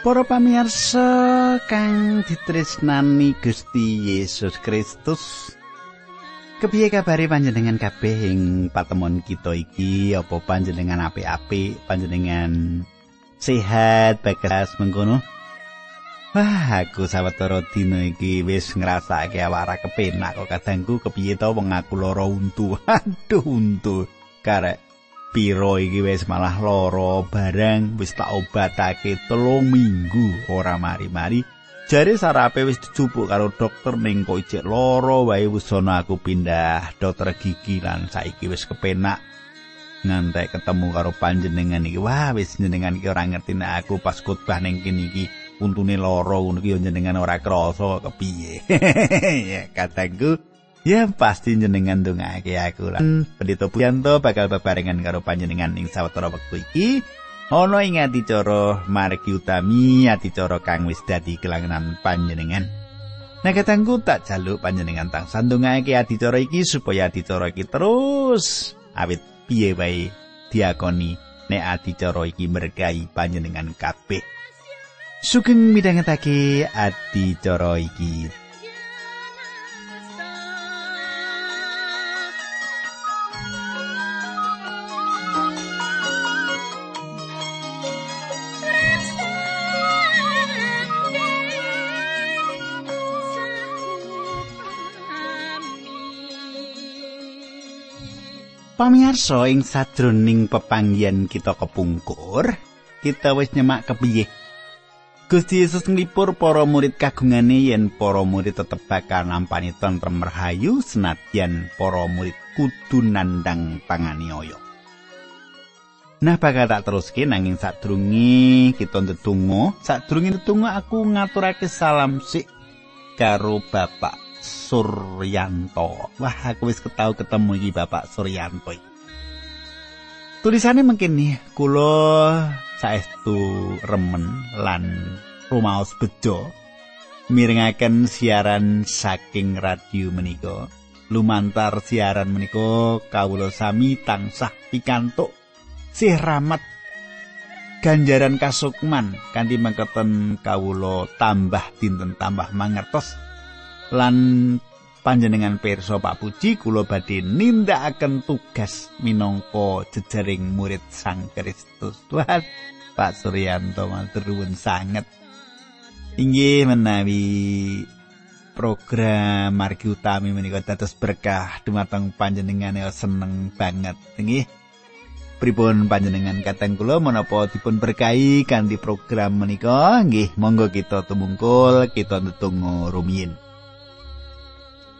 Para pamirsa kang ditresnani Gusti Yesus Kristus. Kepiye kabare panjenengan kabeh ing patemon kita iki? Apa panjenengan apik-apik? Panjenengan sehat bagas mengkono? Wah, aku sawetara dina iki wis ngrasake awak kepenak kok kadangku kepiye to wong aku lara untu. Aduh untu. Karek piro iki wis malah lara barang wis tak obatake telung minggu ora mari-mari. Jare sarape wis dicupuk karo dokter ning kok ijek lara wae wis aku pindah dokter gigi lan saiki wis kepenak. Ngantek ketemu karo panjenengan iki. Wah wis jenengan iki ora ngerti nek aku pas khotbah ning kene iki untune lara ngono iki jenengan ora krasa kepiye? Ya kataku Ya pasti jenengan dongake aku lan Pendito Puyanto bakal bebarengan karo panjenengan ing sawetara wektu iki. Ana ing adicara margi utami adicara kang wis dadi kelangenan panjenengan. Nah katangku tak jaluk panjenengan tang sandungake adicara iki supaya adicara iki terus awit piye wae diakoni nek adicara iki berkahi panjenengan kabeh. Sugeng midhangetake adicara iki. Pamirsa ing sadroning pepanggihan kita kepungkur, kita wis nyemak kepiye. Gusti Yesus nglipur para murid kagungane yen para murid tetep bakal nampani tentrem rahayu senadyan para murid kudu nandang tangani oyo. Nah bakal tak teruske nanging sadurunge kita ndedonga, sadurunge ndedonga aku ngaturake salam sik karo Bapak Suryanto. Wah, aku wis ketau ketemu iki Bapak Suryanto. Tulisane mungkin nih, kula saestu remen lan rumaos bejo mirengaken siaran saking radio menika. Lumantar siaran menika kawula sami tansah pikantuk sih rahmat ganjaran kasukman kanthi mangketen kawula tambah dinten tambah mangertos lan panjenengan pirsa Pak Puji kula badhe nindakaken tugas minangka jejaring murid Sang Kristus. Tuhan Pak Suryanto matur nuwun sanget. Inggih menawi program margi utami menika dados berkah dumateng panjenengan ya seneng banget. Inggih. Pripun panjenengan kateng kula menapa dipun berkahi kanthi program menika? Nggih, monggo kita tumungkul, kita ndedonga rumiyin.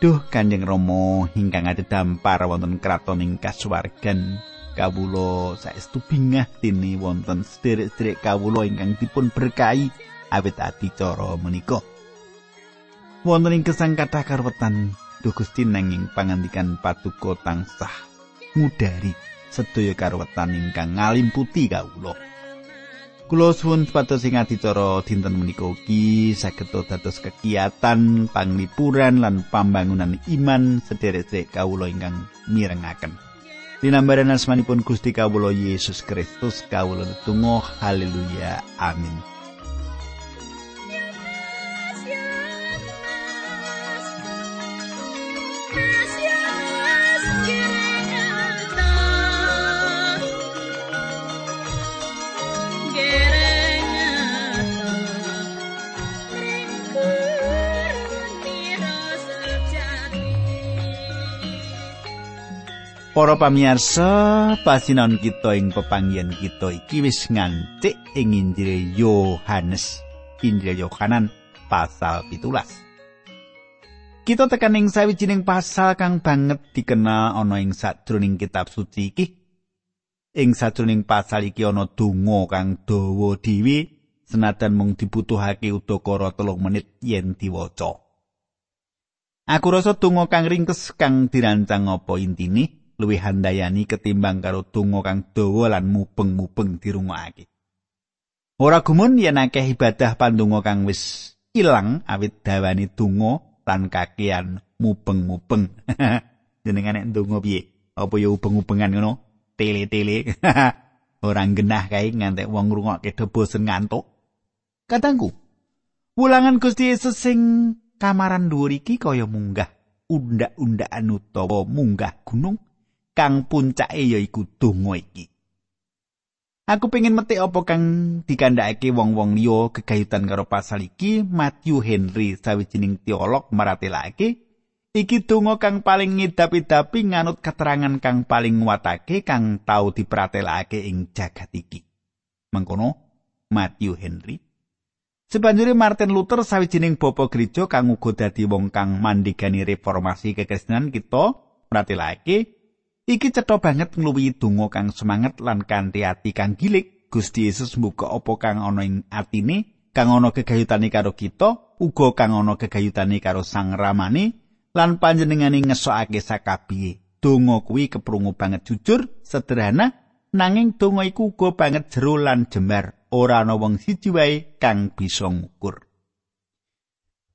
Duh Kanjeng Rama ingkang dampar wonten kraton ing kasuwargan kawula saestu bingah dene wonten sederek-sederek kawula ingkang dipun berkahi awit adicara menika. Wonten ing kesang kathah karwetan Duh Gusti nanging pangandikan patuko tansah ngudari sedaya karwetan ingkang ngalimputi kawula. Kula suwun supados ing adicara dinten menika ugi saged dados kegiatan panglipuran lan pambangunan iman sederek-sederek kawula ingkang mirengaken. Dinambaran asmanipun Gusti kawula Yesus Kristus kawula tunggu haleluya amin. Para pamirsa, pasinan kita ing pepanggihan kita iki wis ngancik ing Injil Yohanes. Injil Yohanan pasal 17. Kita tekan ing sawijining pasal kang banget dikenal ana ing sadroning kitab suci iki. Ing sadroning pasal iki ana donga kang dawa dhewe senajan mung dibutuhake udakara telung menit yen diwaca. Aku rasa donga kang ringkes kang dirancang apa intine? Luwih handayani ketimbang karo donga kang dawa lan mubeng-mubeng dirungokake. Ora gumun yen akeh ibadah pandonga kang wis ilang awit dawane donga lan kakean mubeng-mubeng. Jenengan nek ndonga piye? Apa ya ubeng-ubengan ngono? Tele-tele. Ora genah kae ngantek wong ngrungokke do bosen ngantuk. Katangku, wulangan Gusti Yesus sing kamaran dhuwur iki kaya munggah undak-undakan utawa munggah gunung kang puncake yaiku donga iki. Aku pengen metik apa kang dikandhakake wong-wong liya gegayutan karo pasal iki Matthew Henry sawijining teolog maratelake iki donga kang paling ngidap-idapi nganut keterangan kang paling nguatake kang tau dipratelake ing jagat iki. Mengkono Matthew Henry Sebanjure Martin Luther sawijining bapa gereja kang uga dadi wong kang mandigani reformasi kekristenan kita pratelake Iki cetha banget ngluwihi donga kang semangat lan kanthi ati kang gilik. Gusti Yesus mbuka apa kang ana ing atine, kang ana gegayutane karo kita, uga kang ana gegayutane karo Sang Ramane lan panjenengane ngesokake sakabihe. Donga kuwi keprungu banget jujur, sederhana, nanging donga iku uga banget jero lan jembar. Ora ana wong siji wae kang bisa ngukur.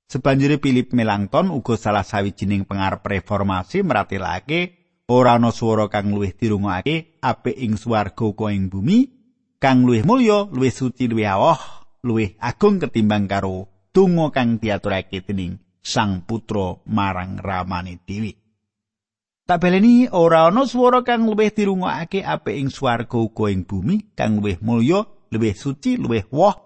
Sebanjure Philip Melanchthon uga salah sawijining pengarep reformasi meratelake ora ana swara kang luwih dirungokake apik ing swarga uga ing bumi kang luwih mulya luwih suci luwih awah luwih agung ketimbang karo donga kang diaturake dening sang putra marang ramane dewi. Tak baleni ora ana swara kang luwih dirungokake apik ing swarga uga ing bumi kang luwih mulya luwih suci luwih wah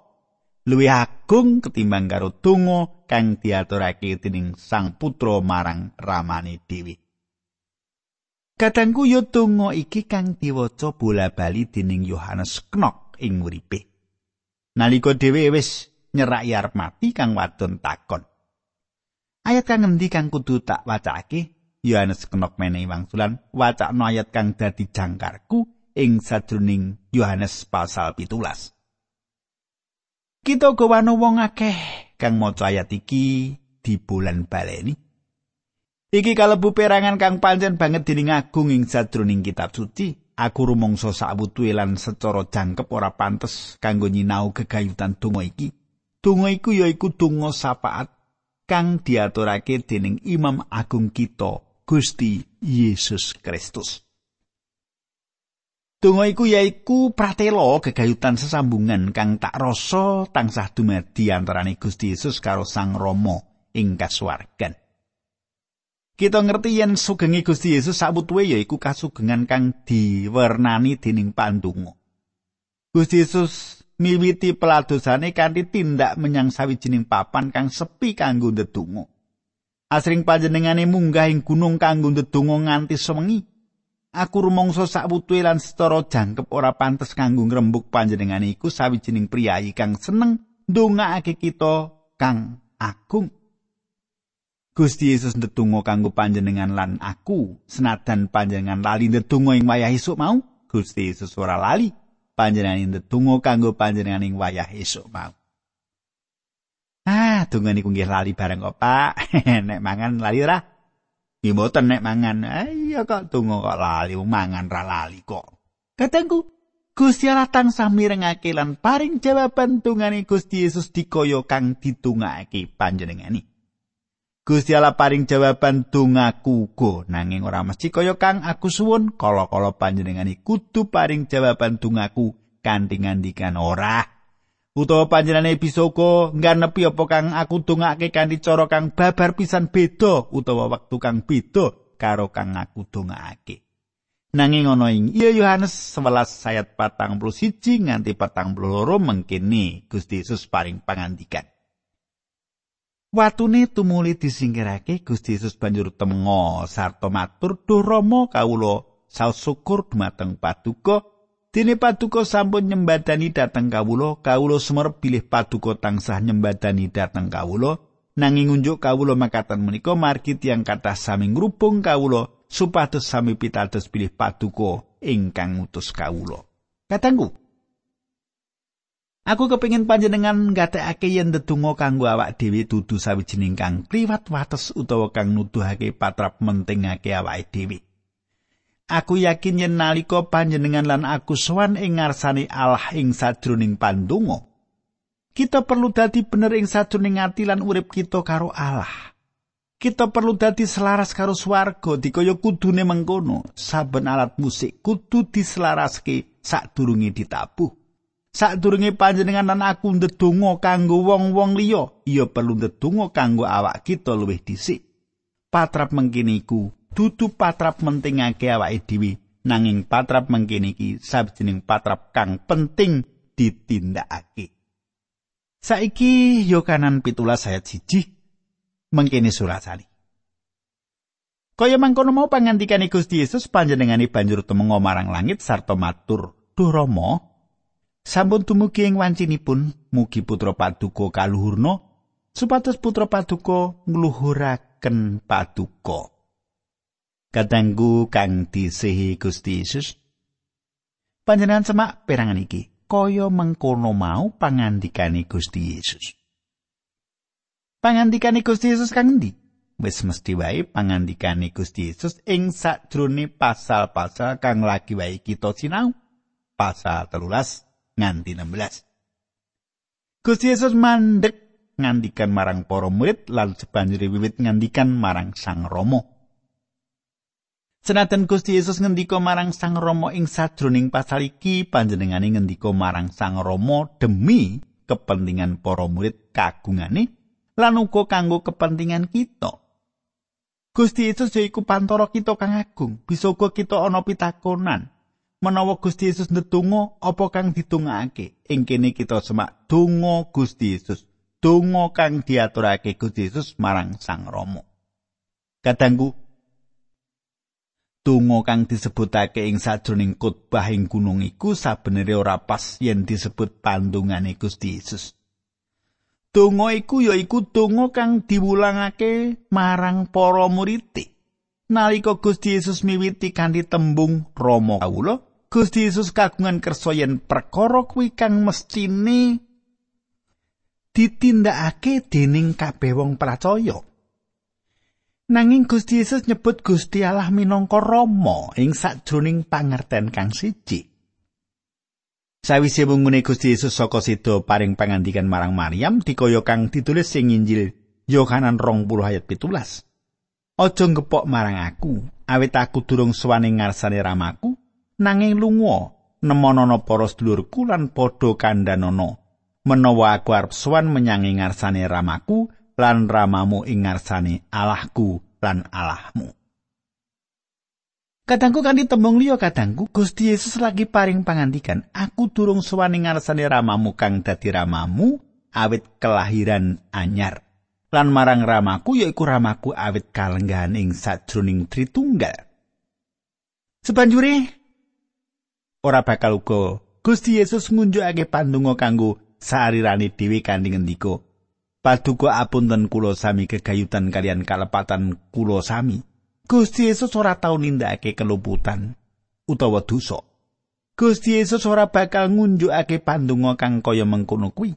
luwih agung ketimbang karo donga kang diaturake dening sang putra marang ramane dewi Kadangku yo donga iki kang diwaca bola-bali dening Yohanes Knok ing uripe. Nalika dhewe wis nyeraki arep mati kang wadon takon. Ayat kang ngendi kang kudu tak wacake? Yohanes Knok menehi wangsulan wacana ayat kang dadi jangkarku ing sajroning Yohanes pasal pitulas. Kita gowano wong akeh kang maca ayat iki di bulan baleni. Iki kalebu perangan kang pancen banget dening agung ing sadroning kitab suci. Aku rumangsa sawutuhe lan secara jangkep ora pantes kanggo nyinau gegayutan donga iki. Donga iku yaiku donga sapaat kang diaturake dening Imam Agung kita, Gusti Yesus Kristus. Donga iku yaiku pratela gegayutan sesambungan kang tak rasa tansah dumadi antarané Gusti Yesus karo Sang Rama ing kasuwargan. Kita ngerti yen sugengi Gusti Yesus sabutuwe yaiku kasugengan kang diwernani dening pandungo. Gusti Yesus miwiti peladosane kanthi tindak menyang sawijining papan kang sepi kanggo ndedonga. Asring panjenengane munggah ing gunung kanggo ndedonga nganti semengi. Aku rumangsa sabutuwe lan setara jangkep ora pantes kanggo ngrembug panjenengane iku sawijining priyayi kang seneng ndongaake kita kang agung. Gusti Yesus ndedonga kanggo panjenengan lan aku senadan panjenengan lali ndedonga ing wayah esuk mau Gusti Yesus ora lali panjenengan ndedonga kanggo panjenengan ing wayah esuk mau Ah, donga niku nggih lali bareng kok, Pak. nek mangan lali ora? Nggih mboten nek mangan. Ayo kok donga kok lali, mangan ra lali kok. Katengku, Gusti Allah tansah mirengake lan paring jawaban dongane Gusti Yesus dikaya kang ditungake panjenengani. Gusti Allah paring jawaban dongaku uga. Nanging ora mesti kaya kang aku suwun kala-kala panjenengane kudu paring jawaban dongaku kanthi ngandikan ora. Utawa panjenengane bisa uga nganepi apa kang aku dongake kanthi cara kang babar pisan beda utawa wektu kang beda karo kang aku dongake nanging ana ing iya Yohanes 11 ayat 41 nganti 42 mengkene Gusti Yesus paring pangandikan Watune tumuli disingkirake Gusti Yesus banjur temengo sarta matur Duh Rama kawula saos syukur dumateng paduka. Dene paduka sampun nyembadani dhateng kawula kawula sumerep bilih paduka tansah nyembadani dhateng kawula. Nanging unjuk kawula makatan menika margi tiyang kathah sami ngrubung kawula supados sami pitados bilih paduka ingkang ngutus kawula. Katangku Aku kepingin panjenengan nggatekake yen ndedonga kanggo awak dhewe dudu sawijining kang priwat wates utawa kang nuduhake patrap mentingake awake dhewe. Aku yakin yen nalika panjenengan lan aku sowan ing ngarsane Allah ing sadroning pandonga, kita perlu dadi bener ing sadroning ati lan urip kita karo Allah. Kita perlu dadi selaras karo swarga dikaya kudune mengkono. Saben alat musik kudu diselaraske sadurunge ditabuh. Sadurunge panjenengan lan aku ndedonga kanggo wong-wong liya, iya perlu ndedonga kanggo awak kita luwih dhisik. Patrap mengkene iku dudu patrap mentingake awake dhewe, nanging patrap mengkene iki sabijining patrap kang penting ditindakake. Saiki Yohanan pitulas ayat siji mengkene surasane. Kaya mangkono mau pangandikane Gusti Yesus panjenengane banjur tumengga marang langit sarta matur, "Duh Rama, sampun tumugi ing wancinipun mugi putra paduka kaluhurna supados putra paduka ngluhuraken paduka. Kadangku kang disihi Gusti Yesus. Panjenengan semak perangan iki kaya mengkono mau pangandikane Gusti Yesus. Pangandikane Gusti Yesus kang endi? Wis mesti wae pangandikane Gusti Yesus ing sakjroning pasal-pasal kang lagi wae kita sinau. Pasal telulas nganti 16. Gusti Yesus mandek ngandikan marang para murid lan sebanjure wiwit ngandikan marang Sang Rama. Senajan Gusti Yesus ngendika marang Sang Rama ing sajroning pasal iki panjenengane ngendika marang Sang Rama demi kepentingan para murid kagungane lan uga kanggo kepentingan kita. Gusti Yesus yaiku pantoro kita kang agung, bisa uga kita ana pitakonan. Menawa Gusti Yesus ndedonga apa kang ditungake ing kene kita semak donga Gusti Yesus. Donga kang diaturake Gusti Yesus marang Sang Rama. Kadangku donga kang disebutake ing sajroning khotbah ing gunung iku sabenere ora pas yen disebut pandungane Gusti Yesus. Donga iku ya iku donga kang diwulangake marang para murid nalika Gusti Yesus miwiti kanthi tembung Rama kawula Gusti Yesus kagungan kersa yen perkara kuwi kang mestine ditindakake dening kabeh wong percaya. Nanging Gusti Yesus nyebut Gusti Allah minangka Rama ing sakjroning pangerten kang siji. Sawise mungune Gusti Yesus saka sida paring pangandikan marang Maryam dikaya kang ditulis ing Injil Yohanan 20 ayat 17. Aja ngepok marang aku, awit aku durung suwane ngarsane ramaku, nanging lunga nemonono para sedulurku lan padha kandhanono menawa aku arep sowan menyang ngarsane ramaku lan ramamu ing ngarsane Allahku lan Allahmu. Kadangku kan ditembung liya kadangku Gusti Yesus lagi paring pangandikan aku durung sowan ing ngarsane ramamu kang dadi ramamu awit kelahiran anyar. Lan marang ramaku yaiku ramaku awit kalenggahan ing sajroning Tritunggal. Sebanjure ora bakal uga. Gusti Yesus ngunjukake pandonga kanggo sarirane dhewe kanthi ngendika Paduka apunten kula sami kegayutan kalian kalepatan kula sami. Gusti Yesus ora tau nindakake keluputan utawa dosa. Gusti Yesus ora bakal ngunjukake pandonga kang kaya mengkono kuwi.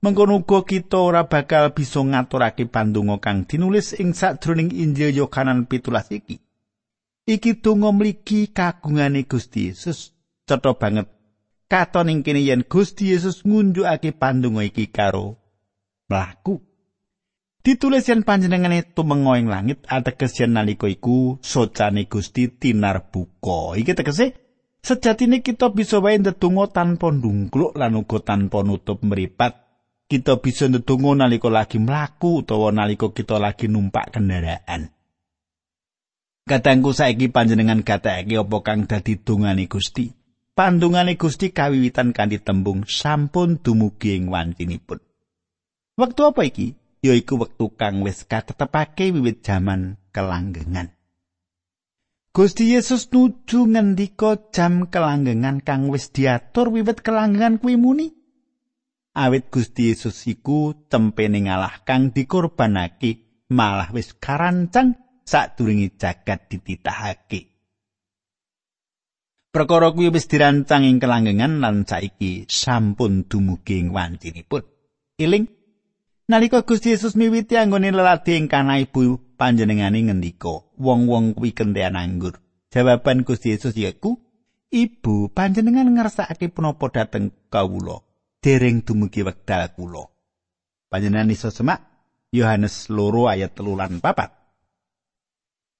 Mengkono uga kita ora bakal bisa ngaturake pandonga kang dinulis ing sakjroning Injil Yohanan 17 iki. Iki donga mligi kagungane Gusti Yesus cetha banget. Katon ing kene yen Gusti Yesus ngunjukake pandonga iki karo mlaku. Ditulis yen panjenengane tumenga ing langit ateges yen nalika iku socane Gusti tinar buka iki tegese sejatine kita bisa wae ndedonga tanpa ndungkluk lan uga tanpa nutup mripat. Kita bisa ndedonga nalika lagi mlaku utawa nalika kita lagi numpak kendaraan. Katangku saiki panjenengan gatekake apa kang dadi dongane Gusti pandungane Gusti kawiwitan kanthi tembung sampun dumugi ing wancinipun. Wektu apa iki? Yaiku wektu kang wis katetepake wiwit jaman kelanggengan. Gusti Yesus nuju ngendika jam kelanggengan kang wis diatur wiwit kelanggengan kuwi muni. Awit Gusti Yesus iku tempene ngalah kang dikorbanake malah wis karancang sadurunge jagat dititahake. Perkara kuwi wis dirancang ing kelanggengan lan saiki sampun dumugi ing wancinipun. Iling nalika Gusti Yesus miwiti anggone lelati ing kana ibu panjenengane ngendika, wong-wong kuwi kentean anggur. Jawaban Gusti Yesus yaiku, Ibu, panjenengan ngersakake punapa dhateng kawula dereng dumugi wekdal kula. Panjenengan iso semak Yohanes loro ayat telu lan papat.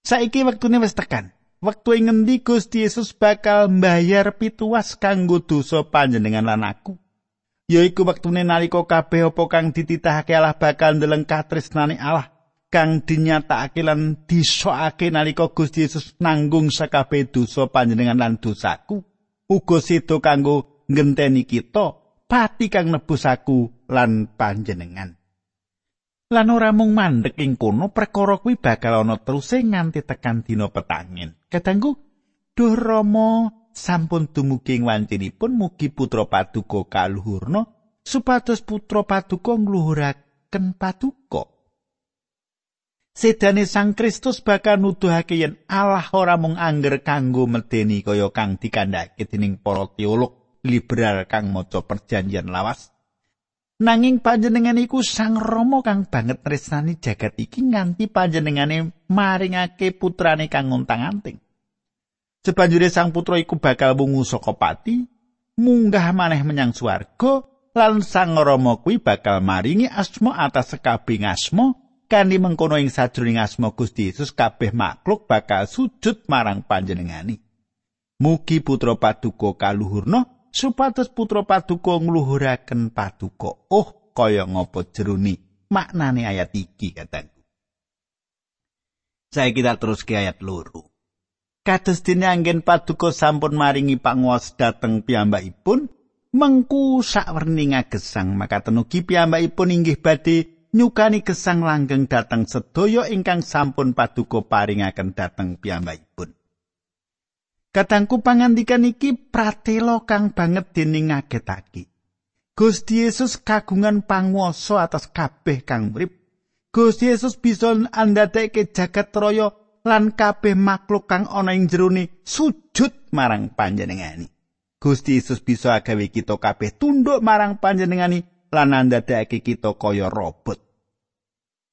Saiki wektune wis tekan. Wektu ngendi Gusti Yesus bakal mbayar pituas kanggo dosa panjenengan lan aku? yaiku wektune nalika kabeh apa kang dititahake Allah bakal ndeleng katresnane Allah kang dinyatakake lan disokake nalika Gusti Yesus nanggung sakabeh dosa panjenengan lan dosaku. Uga sedo kanggo ngenteni kita pati kang nebus aku lan panjenengan. Lan ora mung mandek ing kono perkara kuwi bakal ana teruse nganti tekan dina petangin kadangku duh rama sampun dumugi wancinipun mugi putra paduka kaluhurna supados putra paduka ngluhuraken paduka Sedane Sang Kristus bakal nuduhake yen Allah ora mung angger kanggo medeni kaya kang dikandhake dening para teolog liberal kang maca perjanjian lawas. Nanging panjenengan iku Sang Rama kang banget tresnani jagat iki nganti panjenengane maringake putrane kang ngontang-anting. Sebanjure Sang Putra iku bakal wungu saka pati, munggah maneh menyang swarga lan Sang Rama kuwi bakal maringi asma atas sekabeh asma kanthi mengkono ing sajroning asma Gusti Yesus kabeh makhluk bakal sujud marang panjenengani. Mugi putra paduka kaluhurna supados putra paduka ngluhuraken paduka. Oh, kaya ngapa jeruni maknane ayat iki kataku. Saya kita terus ke ayat loro. Kados dene anggen paduka sampun maringi panguwas dhateng piyambakipun, mengku sakwerni ngagesang maka tenugi piyambakipun inggih badhe nyukani gesang langgeng dateng sedaya ingkang sampun paduka paringaken dateng piyambakipun. Katangku pangandikan iki pratela kang banget dening ngagetake. Gusti Yesus kagungan panguwasa atas kabeh kang urip. Gusti Yesus bisa andadeke jagat raya lan kabeh makhluk kang ana ing jerone sujud marang panjenengani. Gusti Yesus bisa agawe kita kabeh tunduk marang panjenengani lan andadake kita kaya robot.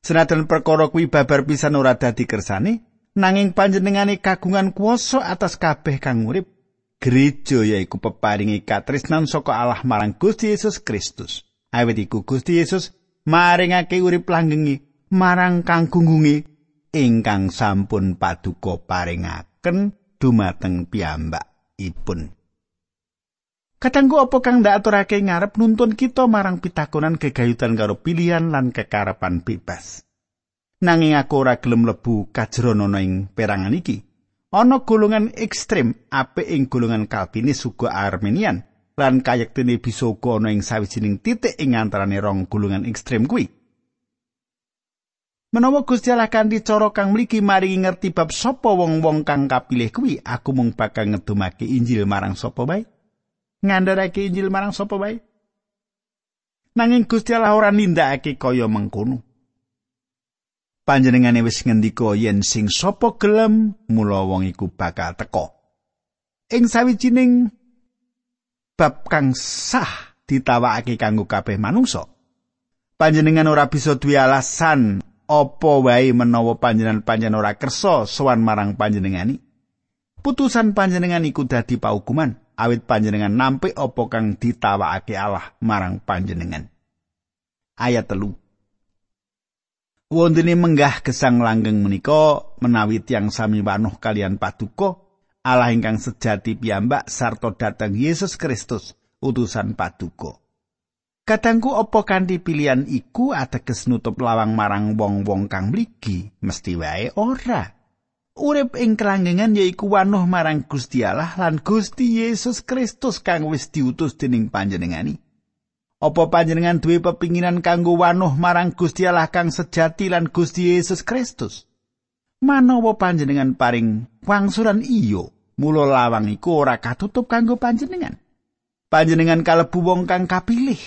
Senajan perkara kuwi babar pisan ora dadi kersane, nanging panjenengane kagungan kuasa atas kabeh kang urip. Gereja yaiku peparingi katresnan saka Allah marang Gusti Yesus Kristus. Awit iku Gusti Yesus maringake urip langgengi marang kang gunggungi ingkang sampun paduka paringaken dumateng piyambak ipun. Apa kang ndak ngarep nuntun kita marang pitakonan gegayutan karo pilihan lan kekarepan bebas. Nanging aku ora gelem lebu kajrono ing perangan iki. Ana golongan ekstrem apik ing golongan Calvinis uga Armenian lan kayektene bisa uga ana ing sawijining titik ing antarane rong golongan ekstrem kuwi. Menawa Gusti Allah kanthi cara kang mligi maringi ngerti bab sapa wong-wong kang kapilih kuwi, aku mung bakal ngedumake Injil marang sapa bae. ngandharake Injil marang sapa wae. Nanging Gusti Allah ora nindakake kaya mengkono. Panjenengane wis ngendika yen sing sapa gelem mula wong iku bakal teka. Ing sawijining bab kang sah ditawakake kanggo kabeh manungsa. Panjenengan ora bisa duwe alasan apa wae menawa panjenengan panjenengan ora kersa sowan marang panjenengani. Putusan panjenengan iku dadi paukuman. awit panjenengan nampik apa kang ditawakake Allah marang panjenengan. Ayat telu. Wondene menggah gesang langgeng menika menawi tiang sami wanuh kalian paduka Allah ingkang sejati piyambak sarta dateng Yesus Kristus utusan paduka. Katangku apa kanthi pilihan iku ateges nutup lawang marang wong-wong kang mligi mesti wae ora. Urip ing kelanggengan yaiku wanuh marang Gusti Allah lan Gusti Yesus Kristus kang wis diutus dening panjenengani. Apa panjenengan duwe pepinginan kanggo wanuh marang Gusti Allah kang sejati lan Gusti Yesus Kristus? Manawa panjenengan paring wangsulan iyo, mula lawang iku ora katutup kanggo panjenengan. Panjenengan kalebu wong kang kapilih.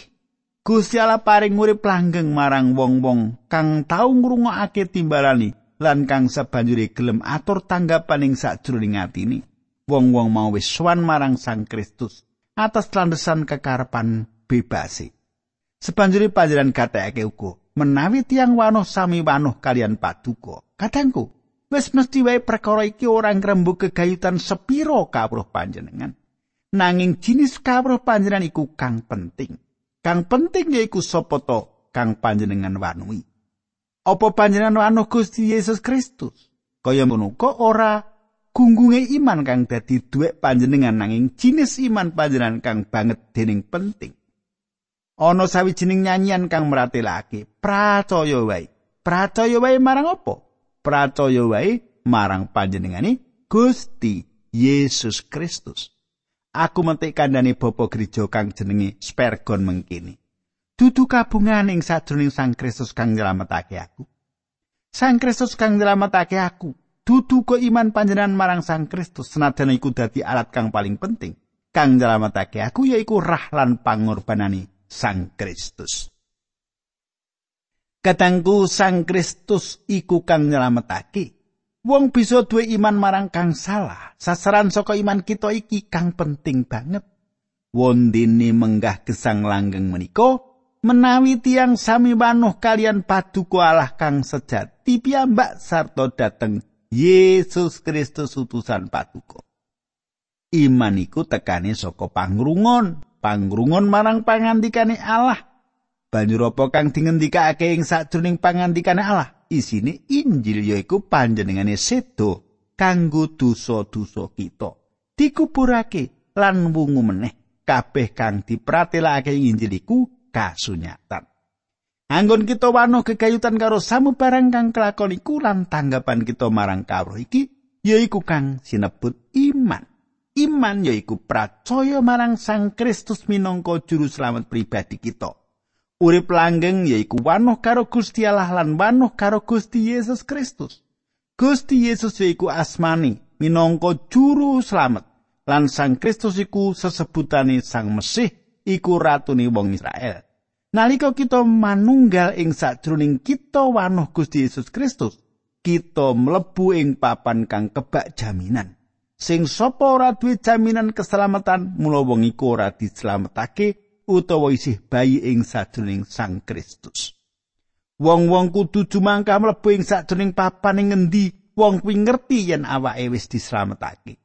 Gusti Allah paring urip langgeng marang wong-wong kang tau ngrungokake timbalani lan kang sabanjure gelem atur tanggapan ing sakjroning atine wong-wong mau wis marang Sang Kristus atas landesan kekarepan bebasi. Sabanjure panjenengan gatekake uga menawi tiang wanuh sami wanuh kalian paduka. Kadangku wis mesti wae perkara iki ora ngrembug kegayutan sepiro kawruh panjenengan. Nanging jinis kawruh panjenengan iku kang penting. Kang penting yaiku sapa to kang panjenengan wanuhi Apa panjenengan wanuh Gusti Yesus Kristus? Kaya ngono ora gunggunge iman kang dadi duwek panjenengan nanging jinis iman panjenengan kang banget dening penting. Ana sawijining nyanyian kang meratelake pracaya wae pracaya wae marang apa? Pracaya wae marang panjenengane Gusti Yesus Kristus. Aku mentik kandhane bapa gereja kang jenenge Spergon mengkini dudu kabungan ing sajroning Sang Kristus kang nyelametake aku. Sang Kristus kang nyelametake aku dudu ko iman panjenengan marang Sang Kristus senajan iku dadi alat kang paling penting kang nyelametake aku yaiku rah lan pangorbanane Sang Kristus. Katangku Sang Kristus iku kang nyelametake. Wong bisa duwe iman marang kang salah. Sasaran saka iman kita iki kang penting banget. Wondene menggah gesang langgeng menika menawi tiang sami wanuh kalian paduka Allah kang sejati piyambak sarta dateng Yesus Kristus utusan paduka. iman iku tekane saka pangrungon pangrungon marang pangandikane Allah. Banjur apa kang dingendikake ing sajroning pangandikane Allah? Isine Injil yaiku panjenengane sedo kanggo dosa-dosa kita. Dikuburake lan wungu meneh kabeh kang dipratelake Injil iku kasunyatan. Anggon kita wano kekayutan karo samubarang kang kelakon iku lan tanggapan kita marang kawruh iki yaiku kang sinebut iman. Iman yaiku percaya marang Sang Kristus minangka juru slamet pribadi kita. Urip langgeng yaiku wanuh karo Gusti Allah lan wanuh karo Gusti Yesus Kristus. Gusti Yesus yaiku asmani minangka juru slamet lan Sang Kristus iku sesebutane Sang Mesih iku ratune wong Israel. Nalika kita manunggal ing sajroning kita wanuh Gusti Yesus Kristus, kita mlebu ing papan kang kebak jaminan. Sing sapa ora duwe jaminan keselamatan mula wong iku ora dislametake utawa isih bayi ing sajroning Sang Kristus. Wong-wong kudu jumangka mlebu ing sajroning papan ing ngendi wong kuwi ngerti yen awake wis dislametake.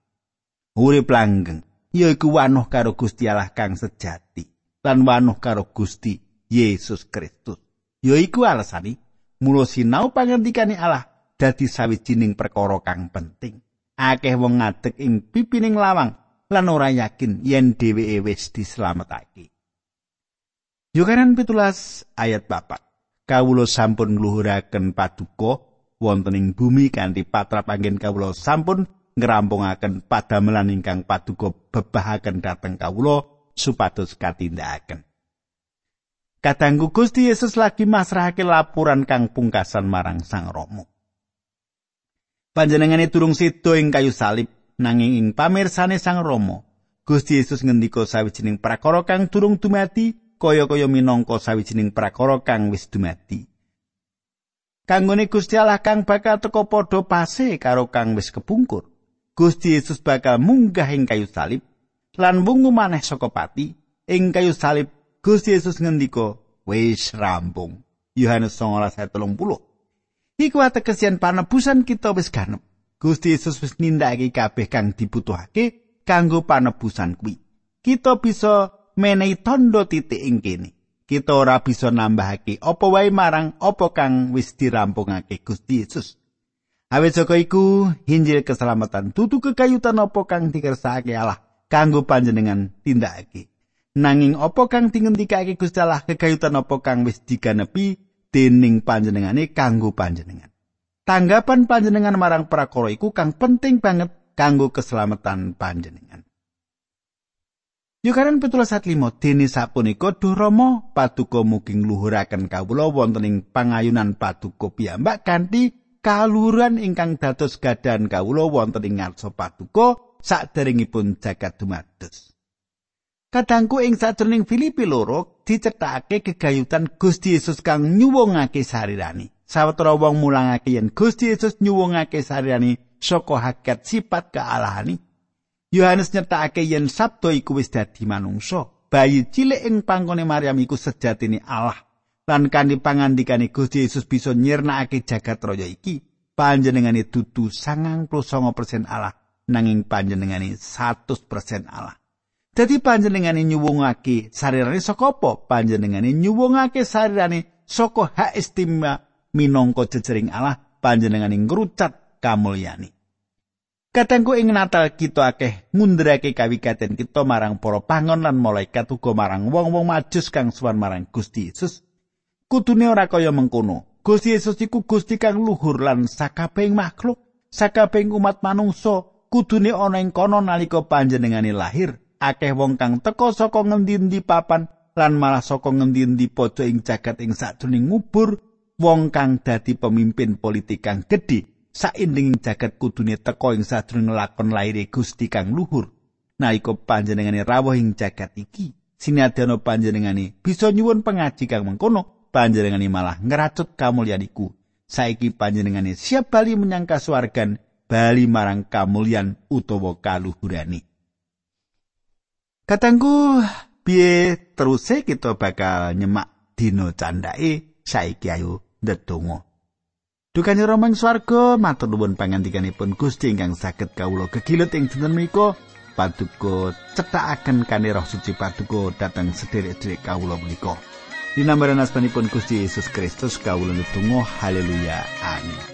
Urip langgeng yaiku wanuh karo Gusti Allah kang sejati lan wanuh karo Gusti Yesus Kristus. Yaiku alasane mula sinau pangandikane Allah dadi sawijining perkara kang penting. Akeh wong ngadeg ing pipining lawang lan ora yakin yen dheweke wis dislametake. Yohanan 17 ayat 4. Kawula sampun ngluhuraken paduka wonten ing bumi kanthi patrap anggen kawula sampun ngrampungaken padamelan ingkang paduka bebahaken dhateng kawula supados katindakaken. Kadangku Gusti Yesus lagi masrahake laporan kang pungkasan marang Sang Rama. Panjenengane durung sedo ing kayu salib nanging ing pamirsane Sang Rama Gusti Yesus ngendika sawijining prakara kang durung dumati kaya-kaya minangka sawijining prakara kang wis dumati Kanggone Gusti Allah kang bakal teka padha pase karo kang wis kepungkur Gusti Yesus bakal munggah ing kayu salib lan wungu maneh saka pati ing kayu salib Gusti Yesus ngendika wis rampung. Yohanes 19:30 Iku ategesian panebusan kita wis ganep. Gusti Yesus wis nindakake kabeh kang dibutuhake kanggo panebusan kuwi. Kita bisa menehi tondo titik ing kene. Kita ora bisa nambahake apa wae marang apa kang wis dirampungake Gusti Yesus. Awit saka iku, Injil keselamatan dudu kekayutan apa kang dikersakake Allah kanggo panjenengan tindakake. Nanging apa kang dingendikake Gusti Allah kekayutan apa kang wis diganepi dening panjenengane kanggo panjenengan. Tanggapan panjenengan marang prakara iku kang penting banget kanggo keselamatan panjenengan. Yukaran petulas saat limo, sapunika duromo paduka muging luhuraken kawula wonten ing pangayunan paduka piyambak kanthi kaluhuran ingkang dados gadan kawula wonten ing ngarsa paduka saderengipun jagat dumados. Kadangku ing sajroning Filipi loro dicethake kegayutan Gusti Yesus kang nyuwungake sarirani. Sawetara wong mulangake yen Gusti Yesus nyuwungake sarirani saka hakikat sifat kealahani. Yohanes nyetakake yen sabda iku wis dadi manungsa. Bayi cilik ing pangkone Maryam iku sejatine Allah. Lan kanthi pangandikane Gusti Yesus bisa nyirnakake jagat raya iki, panjenengane dudu 99% Allah nanging panjenengane 100% Allah. Dadi panjenengane nyuwungake sarirane saka apa? Panjenengane nyuwungake sarirane saka hak istimewa minangka jejering Allah panjenengane ngrucat kamulyani. Kadangku ing Natal kita akeh ngundurake kawigaten kita marang para pangon lan malaikat uga marang wong-wong majus kang suwan marang Gusti Yesus. Kudune ora kaya mengkono. Gusti Yesus iku Gusti kang luhur lan sakabehing makhluk, sakabehing umat manungsa kudune ana ing kono nalika panjenengane lahir. Akeh wong kang teka saka ngendi-endi papan lan malah saka ngendi-endi pojok ing jagat ing sajroning ngubur wong kang dadi pemimpin politik kang gedhe saindenging jagat kudune teka ing sadurunge lakon laire Gusti kang luhur. Nalika panjenengane rawuh ing jagat iki sinadyan panjenengane bisa nyuwun pengaji kang mengkono panjenengane malah ngeracut kamulyan iku saiki panjenengane siap bali menyang kasuwargan bali marang kamulyan utawa kaluhurane Katanggu piye terus kita bakal nyemak dina candake saiki ayo ndedonga Dukane romang swarga matur nuwun pangandikanipun Gusti ingkang saged kawula gegilut ing dinten menika. Paduka cethakaken kane roh suci paduka dhateng sederek-sederek kawula menika. Dinambaran asmanipun Gusti Yesus Kristus kawula nutung haleluya. Amin.